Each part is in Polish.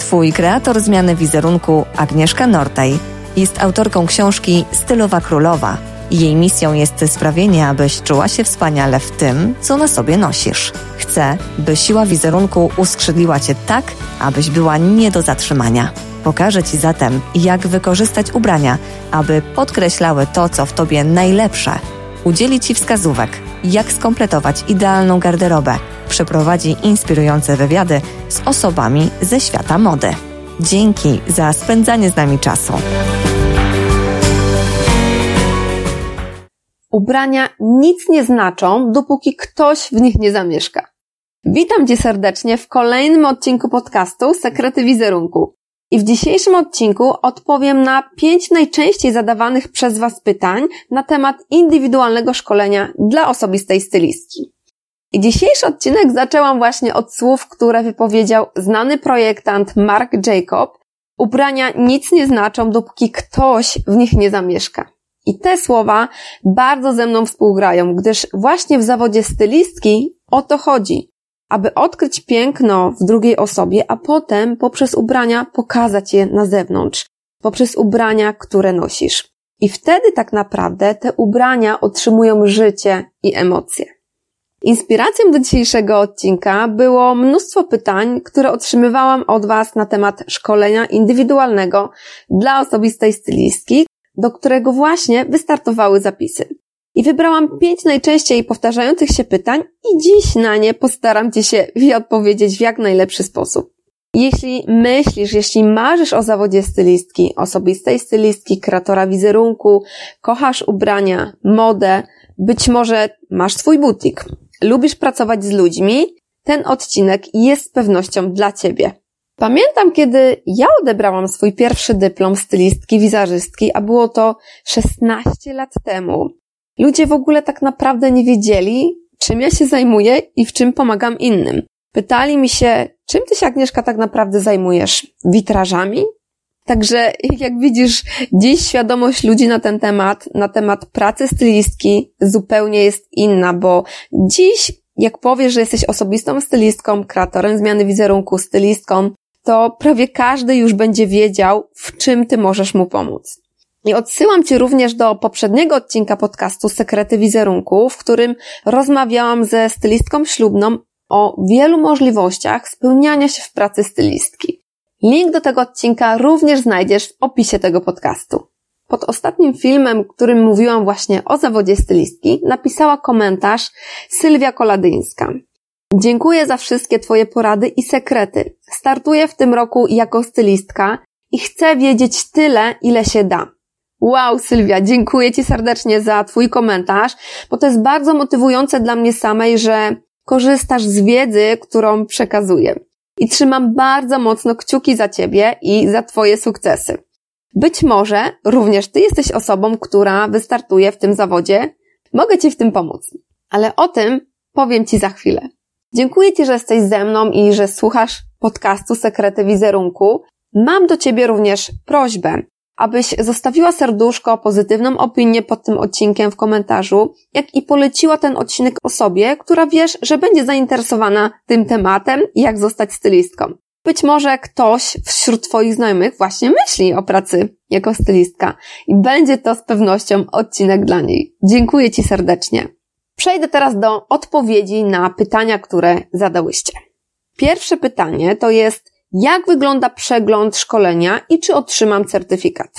Twój kreator zmiany wizerunku, Agnieszka Nortej, jest autorką książki Stylowa Królowa. Jej misją jest sprawienie, abyś czuła się wspaniale w tym, co na sobie nosisz. Chcę, by siła wizerunku uskrzydliła cię tak, abyś była nie do zatrzymania. Pokażę Ci zatem, jak wykorzystać ubrania, aby podkreślały to, co w Tobie najlepsze. Udzieli Ci wskazówek, jak skompletować idealną garderobę. Przeprowadzi inspirujące wywiady z osobami ze świata mody. Dzięki za spędzanie z nami czasu. Ubrania nic nie znaczą, dopóki ktoś w nich nie zamieszka. Witam Cię serdecznie w kolejnym odcinku podcastu Sekrety Wizerunku. I w dzisiejszym odcinku odpowiem na pięć najczęściej zadawanych przez Was pytań na temat indywidualnego szkolenia dla osobistej stylistki. I dzisiejszy odcinek zaczęłam właśnie od słów, które wypowiedział znany projektant Mark Jacob. Ubrania nic nie znaczą, dopóki ktoś w nich nie zamieszka. I te słowa bardzo ze mną współgrają, gdyż właśnie w zawodzie stylistki o to chodzi aby odkryć piękno w drugiej osobie, a potem poprzez ubrania pokazać je na zewnątrz, poprzez ubrania, które nosisz. I wtedy tak naprawdę te ubrania otrzymują życie i emocje. Inspiracją do dzisiejszego odcinka było mnóstwo pytań, które otrzymywałam od Was na temat szkolenia indywidualnego dla osobistej stylistki, do którego właśnie wystartowały zapisy. I wybrałam pięć najczęściej powtarzających się pytań i dziś na nie postaram Ci się odpowiedzieć w jak najlepszy sposób. Jeśli myślisz, jeśli marzysz o zawodzie stylistki, osobistej stylistki, kreatora wizerunku, kochasz ubrania, modę, być może masz swój butik, lubisz pracować z ludźmi, ten odcinek jest z pewnością dla Ciebie. Pamiętam, kiedy ja odebrałam swój pierwszy dyplom stylistki, wizerzystki, a było to 16 lat temu. Ludzie w ogóle tak naprawdę nie wiedzieli, czym ja się zajmuję i w czym pomagam innym. Pytali mi się, czym ty się Agnieszka tak naprawdę zajmujesz? Witrażami? Także jak widzisz, dziś świadomość ludzi na ten temat, na temat pracy stylistki zupełnie jest inna, bo dziś jak powiesz, że jesteś osobistą stylistką, kreatorem zmiany wizerunku, stylistką, to prawie każdy już będzie wiedział, w czym ty możesz mu pomóc. I odsyłam Cię również do poprzedniego odcinka podcastu Sekrety Wizerunku, w którym rozmawiałam ze stylistką ślubną o wielu możliwościach spełniania się w pracy stylistki. Link do tego odcinka również znajdziesz w opisie tego podcastu. Pod ostatnim filmem, którym mówiłam właśnie o zawodzie stylistki, napisała komentarz Sylwia Koladyńska. Dziękuję za wszystkie Twoje porady i sekrety. Startuję w tym roku jako stylistka i chcę wiedzieć tyle, ile się da. Wow, Sylwia, dziękuję Ci serdecznie za Twój komentarz, bo to jest bardzo motywujące dla mnie samej, że korzystasz z wiedzy, którą przekazuję. I trzymam bardzo mocno kciuki za Ciebie i za Twoje sukcesy. Być może również Ty jesteś osobą, która wystartuje w tym zawodzie. Mogę Ci w tym pomóc. Ale o tym powiem Ci za chwilę. Dziękuję Ci, że jesteś ze mną i że słuchasz podcastu Sekrety Wizerunku. Mam do Ciebie również prośbę abyś zostawiła serduszko, pozytywną opinię pod tym odcinkiem w komentarzu, jak i poleciła ten odcinek osobie, która wiesz, że będzie zainteresowana tym tematem i jak zostać stylistką. Być może ktoś wśród Twoich znajomych właśnie myśli o pracy jako stylistka i będzie to z pewnością odcinek dla niej. Dziękuję Ci serdecznie. Przejdę teraz do odpowiedzi na pytania, które zadałyście. Pierwsze pytanie to jest, jak wygląda przegląd szkolenia i czy otrzymam certyfikat.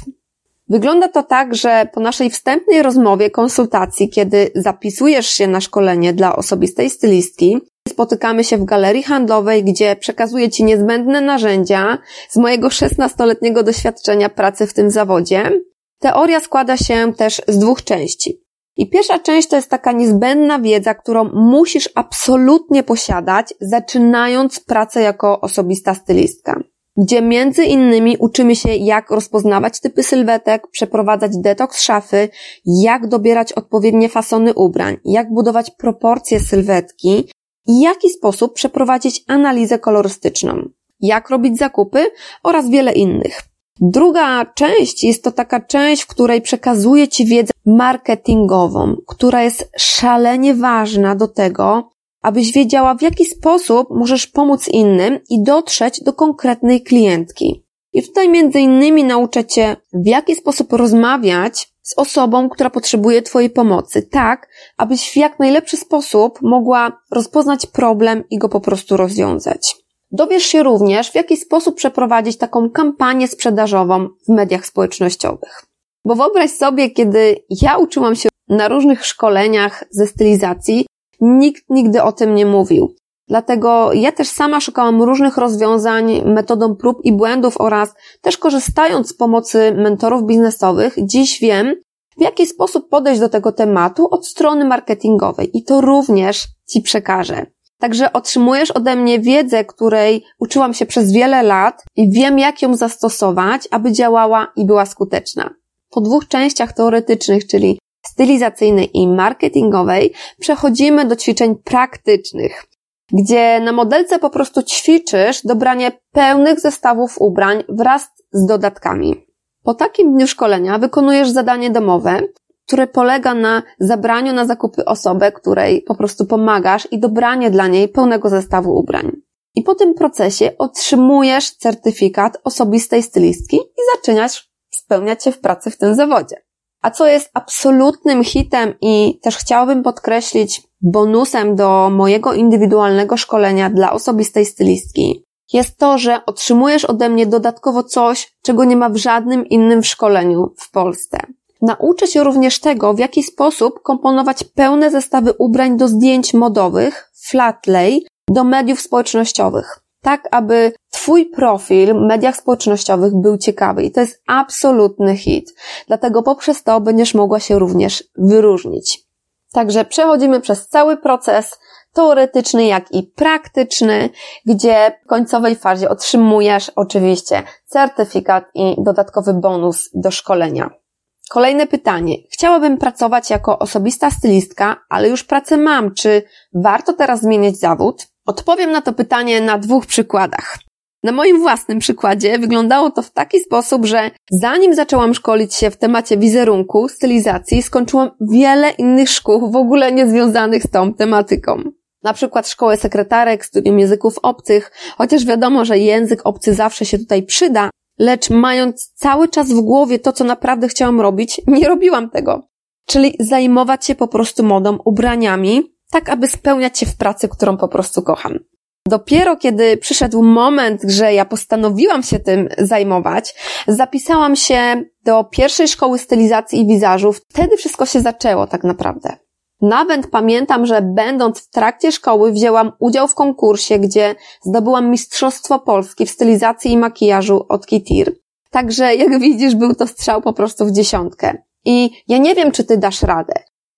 Wygląda to tak, że po naszej wstępnej rozmowie, konsultacji, kiedy zapisujesz się na szkolenie dla osobistej stylistki, spotykamy się w galerii handlowej, gdzie przekazuję Ci niezbędne narzędzia z mojego 16-letniego doświadczenia pracy w tym zawodzie. Teoria składa się też z dwóch części. I pierwsza część to jest taka niezbędna wiedza, którą musisz absolutnie posiadać, zaczynając pracę jako osobista stylistka. gdzie między innymi uczymy się, jak rozpoznawać typy sylwetek, przeprowadzać detoks szafy, jak dobierać odpowiednie fasony ubrań, jak budować proporcje sylwetki i jaki sposób przeprowadzić analizę kolorystyczną, jak robić zakupy oraz wiele innych. Druga część jest to taka część, w której przekazuję Ci wiedzę marketingową, która jest szalenie ważna do tego, abyś wiedziała, w jaki sposób możesz pomóc innym i dotrzeć do konkretnej klientki. I tutaj między innymi nauczę Cię, w jaki sposób rozmawiać z osobą, która potrzebuje Twojej pomocy, tak, abyś w jak najlepszy sposób mogła rozpoznać problem i go po prostu rozwiązać. Dowiesz się również, w jaki sposób przeprowadzić taką kampanię sprzedażową w mediach społecznościowych. Bo wyobraź sobie, kiedy ja uczyłam się na różnych szkoleniach ze stylizacji, nikt nigdy o tym nie mówił. Dlatego ja też sama szukałam różnych rozwiązań metodą prób i błędów oraz też korzystając z pomocy mentorów biznesowych, dziś wiem, w jaki sposób podejść do tego tematu od strony marketingowej i to również Ci przekażę. Także otrzymujesz ode mnie wiedzę, której uczyłam się przez wiele lat i wiem, jak ją zastosować, aby działała i była skuteczna. Po dwóch częściach teoretycznych, czyli stylizacyjnej i marketingowej, przechodzimy do ćwiczeń praktycznych, gdzie na modelce po prostu ćwiczysz dobranie pełnych zestawów ubrań wraz z dodatkami. Po takim dniu szkolenia wykonujesz zadanie domowe, które polega na zabraniu na zakupy osobę, której po prostu pomagasz i dobranie dla niej pełnego zestawu ubrań. I po tym procesie otrzymujesz certyfikat osobistej stylistki i zaczynasz spełniać się w pracy w tym zawodzie. A co jest absolutnym hitem i też chciałabym podkreślić bonusem do mojego indywidualnego szkolenia dla osobistej stylistki, jest to, że otrzymujesz ode mnie dodatkowo coś, czego nie ma w żadnym innym szkoleniu w Polsce. Nauczę się również tego, w jaki sposób komponować pełne zestawy ubrań do zdjęć modowych, flatlay, do mediów społecznościowych. Tak, aby Twój profil w mediach społecznościowych był ciekawy i to jest absolutny hit. Dlatego poprzez to będziesz mogła się również wyróżnić. Także przechodzimy przez cały proces teoretyczny, jak i praktyczny, gdzie w końcowej fazie otrzymujesz oczywiście certyfikat i dodatkowy bonus do szkolenia. Kolejne pytanie. Chciałabym pracować jako osobista stylistka, ale już pracę mam. Czy warto teraz zmieniać zawód? Odpowiem na to pytanie na dwóch przykładach. Na moim własnym przykładzie wyglądało to w taki sposób, że zanim zaczęłam szkolić się w temacie wizerunku, stylizacji, skończyłam wiele innych szkół w ogóle niezwiązanych z tą tematyką. Na przykład szkołę sekretarek, studium języków obcych, chociaż wiadomo, że język obcy zawsze się tutaj przyda, lecz mając cały czas w głowie to, co naprawdę chciałam robić, nie robiłam tego. Czyli zajmować się po prostu modą, ubraniami, tak aby spełniać się w pracy, którą po prostu kocham. Dopiero kiedy przyszedł moment, że ja postanowiłam się tym zajmować, zapisałam się do pierwszej szkoły stylizacji i wizażu. Wtedy wszystko się zaczęło tak naprawdę. Nawet pamiętam, że będąc w trakcie szkoły wzięłam udział w konkursie, gdzie zdobyłam Mistrzostwo Polski w stylizacji i makijażu od Kitir. Także jak widzisz, był to strzał po prostu w dziesiątkę. I ja nie wiem, czy ty dasz radę,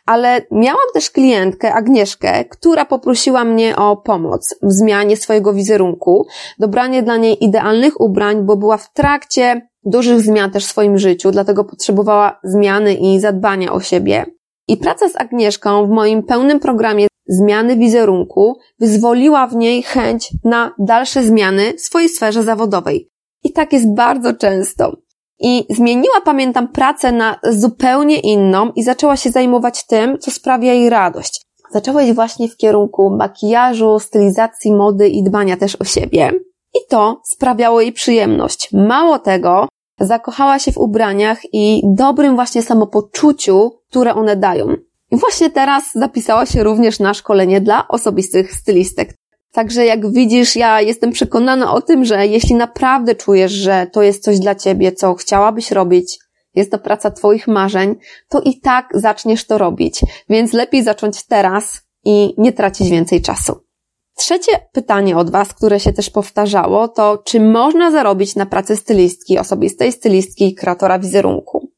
ale miałam też klientkę, Agnieszkę, która poprosiła mnie o pomoc w zmianie swojego wizerunku, dobranie dla niej idealnych ubrań, bo była w trakcie dużych zmian też w swoim życiu, dlatego potrzebowała zmiany i zadbania o siebie. I praca z Agnieszką w moim pełnym programie zmiany wizerunku wyzwoliła w niej chęć na dalsze zmiany w swojej sferze zawodowej. I tak jest bardzo często. I zmieniła, pamiętam, pracę na zupełnie inną i zaczęła się zajmować tym, co sprawia jej radość. Zaczęła iść właśnie w kierunku makijażu, stylizacji mody i dbania też o siebie. I to sprawiało jej przyjemność. Mało tego, zakochała się w ubraniach i dobrym właśnie samopoczuciu, które one dają. I właśnie teraz zapisała się również na szkolenie dla osobistych stylistek. Także jak widzisz, ja jestem przekonana o tym, że jeśli naprawdę czujesz, że to jest coś dla ciebie, co chciałabyś robić, jest to praca twoich marzeń, to i tak zaczniesz to robić. Więc lepiej zacząć teraz i nie tracić więcej czasu. Trzecie pytanie od Was, które się też powtarzało, to czy można zarobić na pracy stylistki, osobistej stylistki i kreatora wizerunku?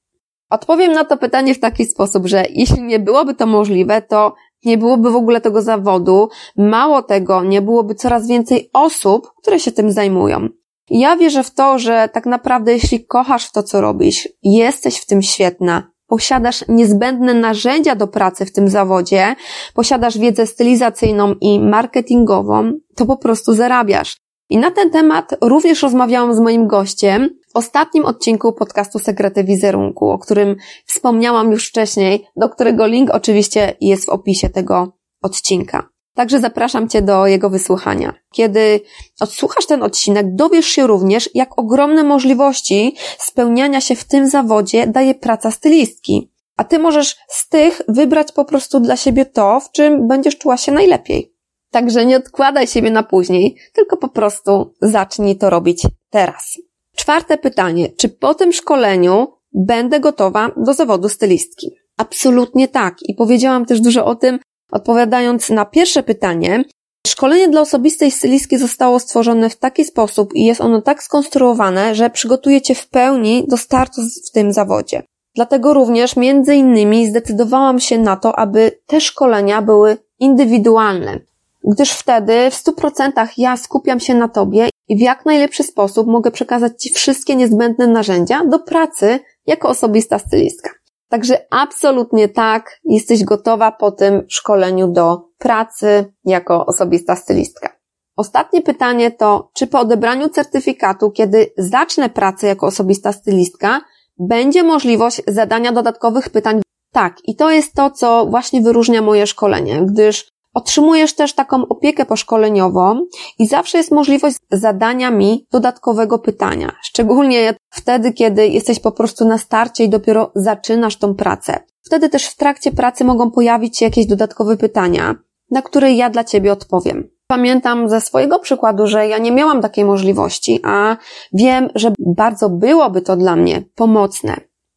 Odpowiem na to pytanie w taki sposób, że jeśli nie byłoby to możliwe, to nie byłoby w ogóle tego zawodu, mało tego, nie byłoby coraz więcej osób, które się tym zajmują. Ja wierzę w to, że tak naprawdę jeśli kochasz w to, co robisz, jesteś w tym świetna, posiadasz niezbędne narzędzia do pracy w tym zawodzie, posiadasz wiedzę stylizacyjną i marketingową, to po prostu zarabiasz. I na ten temat również rozmawiałam z moim gościem w ostatnim odcinku podcastu Sekrety Wizerunku, o którym wspomniałam już wcześniej, do którego link oczywiście jest w opisie tego odcinka. Także zapraszam Cię do jego wysłuchania. Kiedy odsłuchasz ten odcinek, dowiesz się również, jak ogromne możliwości spełniania się w tym zawodzie daje praca stylistki. A Ty możesz z tych wybrać po prostu dla siebie to, w czym będziesz czuła się najlepiej. Także nie odkładaj siebie na później, tylko po prostu zacznij to robić teraz. Czwarte pytanie. Czy po tym szkoleniu będę gotowa do zawodu stylistki? Absolutnie tak. I powiedziałam też dużo o tym, odpowiadając na pierwsze pytanie. Szkolenie dla osobistej stylistki zostało stworzone w taki sposób i jest ono tak skonstruowane, że przygotuje Cię w pełni do startu w tym zawodzie. Dlatego również między innymi zdecydowałam się na to, aby te szkolenia były indywidualne gdyż wtedy w 100% ja skupiam się na Tobie i w jak najlepszy sposób mogę przekazać Ci wszystkie niezbędne narzędzia do pracy jako osobista stylistka. Także absolutnie tak, jesteś gotowa po tym szkoleniu do pracy jako osobista stylistka. Ostatnie pytanie to, czy po odebraniu certyfikatu, kiedy zacznę pracę jako osobista stylistka, będzie możliwość zadania dodatkowych pytań? Tak, i to jest to, co właśnie wyróżnia moje szkolenie, gdyż Otrzymujesz też taką opiekę poszkoleniową i zawsze jest możliwość zadania mi dodatkowego pytania. Szczególnie wtedy, kiedy jesteś po prostu na starcie i dopiero zaczynasz tą pracę. Wtedy też w trakcie pracy mogą pojawić się jakieś dodatkowe pytania, na które ja dla Ciebie odpowiem. Pamiętam ze swojego przykładu, że ja nie miałam takiej możliwości, a wiem, że bardzo byłoby to dla mnie pomocne.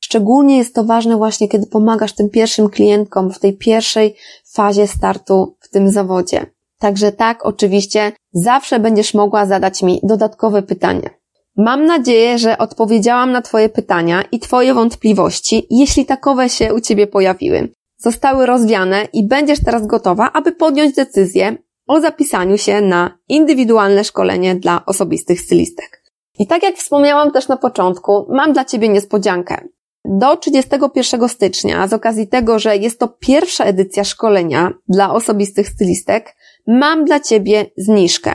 Szczególnie jest to ważne właśnie, kiedy pomagasz tym pierwszym klientkom w tej pierwszej fazie startu w tym zawodzie. Także tak, oczywiście, zawsze będziesz mogła zadać mi dodatkowe pytania. Mam nadzieję, że odpowiedziałam na Twoje pytania i Twoje wątpliwości, jeśli takowe się u Ciebie pojawiły. Zostały rozwiane i będziesz teraz gotowa, aby podjąć decyzję o zapisaniu się na indywidualne szkolenie dla osobistych stylistek. I tak jak wspomniałam też na początku, mam dla Ciebie niespodziankę. Do 31 stycznia, z okazji tego, że jest to pierwsza edycja szkolenia dla osobistych stylistek, mam dla Ciebie zniżkę.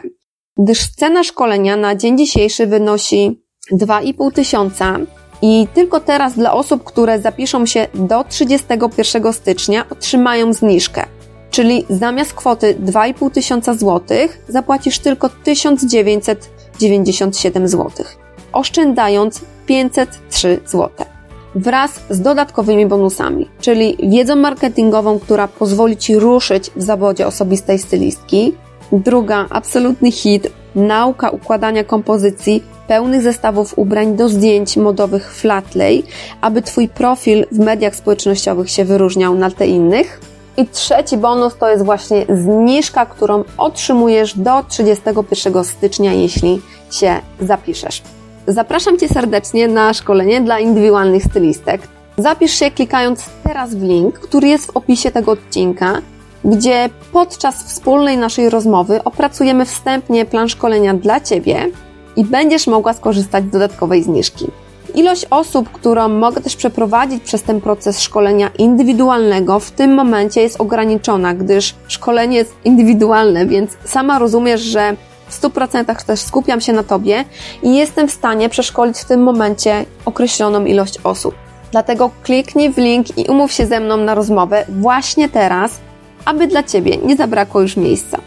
Gdyż cena szkolenia na dzień dzisiejszy wynosi 2,5 tysiąca i tylko teraz dla osób, które zapiszą się do 31 stycznia otrzymają zniżkę. Czyli zamiast kwoty 2,5 tysiąca złotych zapłacisz tylko 1997 złotych, oszczędzając 503 złote wraz z dodatkowymi bonusami, czyli wiedzą marketingową, która pozwoli Ci ruszyć w zawodzie osobistej stylistki. Druga, absolutny hit, nauka układania kompozycji pełnych zestawów ubrań do zdjęć modowych flatlay, aby Twój profil w mediach społecznościowych się wyróżniał na te innych. I trzeci bonus to jest właśnie zniżka, którą otrzymujesz do 31 stycznia, jeśli się zapiszesz. Zapraszam Cię serdecznie na szkolenie dla indywidualnych stylistek. Zapisz się klikając teraz w link, który jest w opisie tego odcinka, gdzie podczas wspólnej naszej rozmowy opracujemy wstępnie plan szkolenia dla Ciebie i będziesz mogła skorzystać z dodatkowej zniżki. Ilość osób, którą mogę też przeprowadzić przez ten proces szkolenia indywidualnego w tym momencie jest ograniczona, gdyż szkolenie jest indywidualne, więc sama rozumiesz, że w 100% też skupiam się na Tobie i jestem w stanie przeszkolić w tym momencie określoną ilość osób. Dlatego kliknij w link i umów się ze mną na rozmowę właśnie teraz, aby dla Ciebie nie zabrakło już miejsca.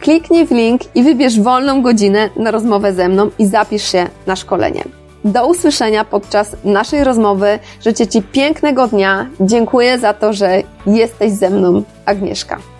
Kliknij w link i wybierz wolną godzinę na rozmowę ze mną i zapisz się na szkolenie. Do usłyszenia podczas naszej rozmowy. Życzę Ci pięknego dnia. Dziękuję za to, że jesteś ze mną, Agnieszka.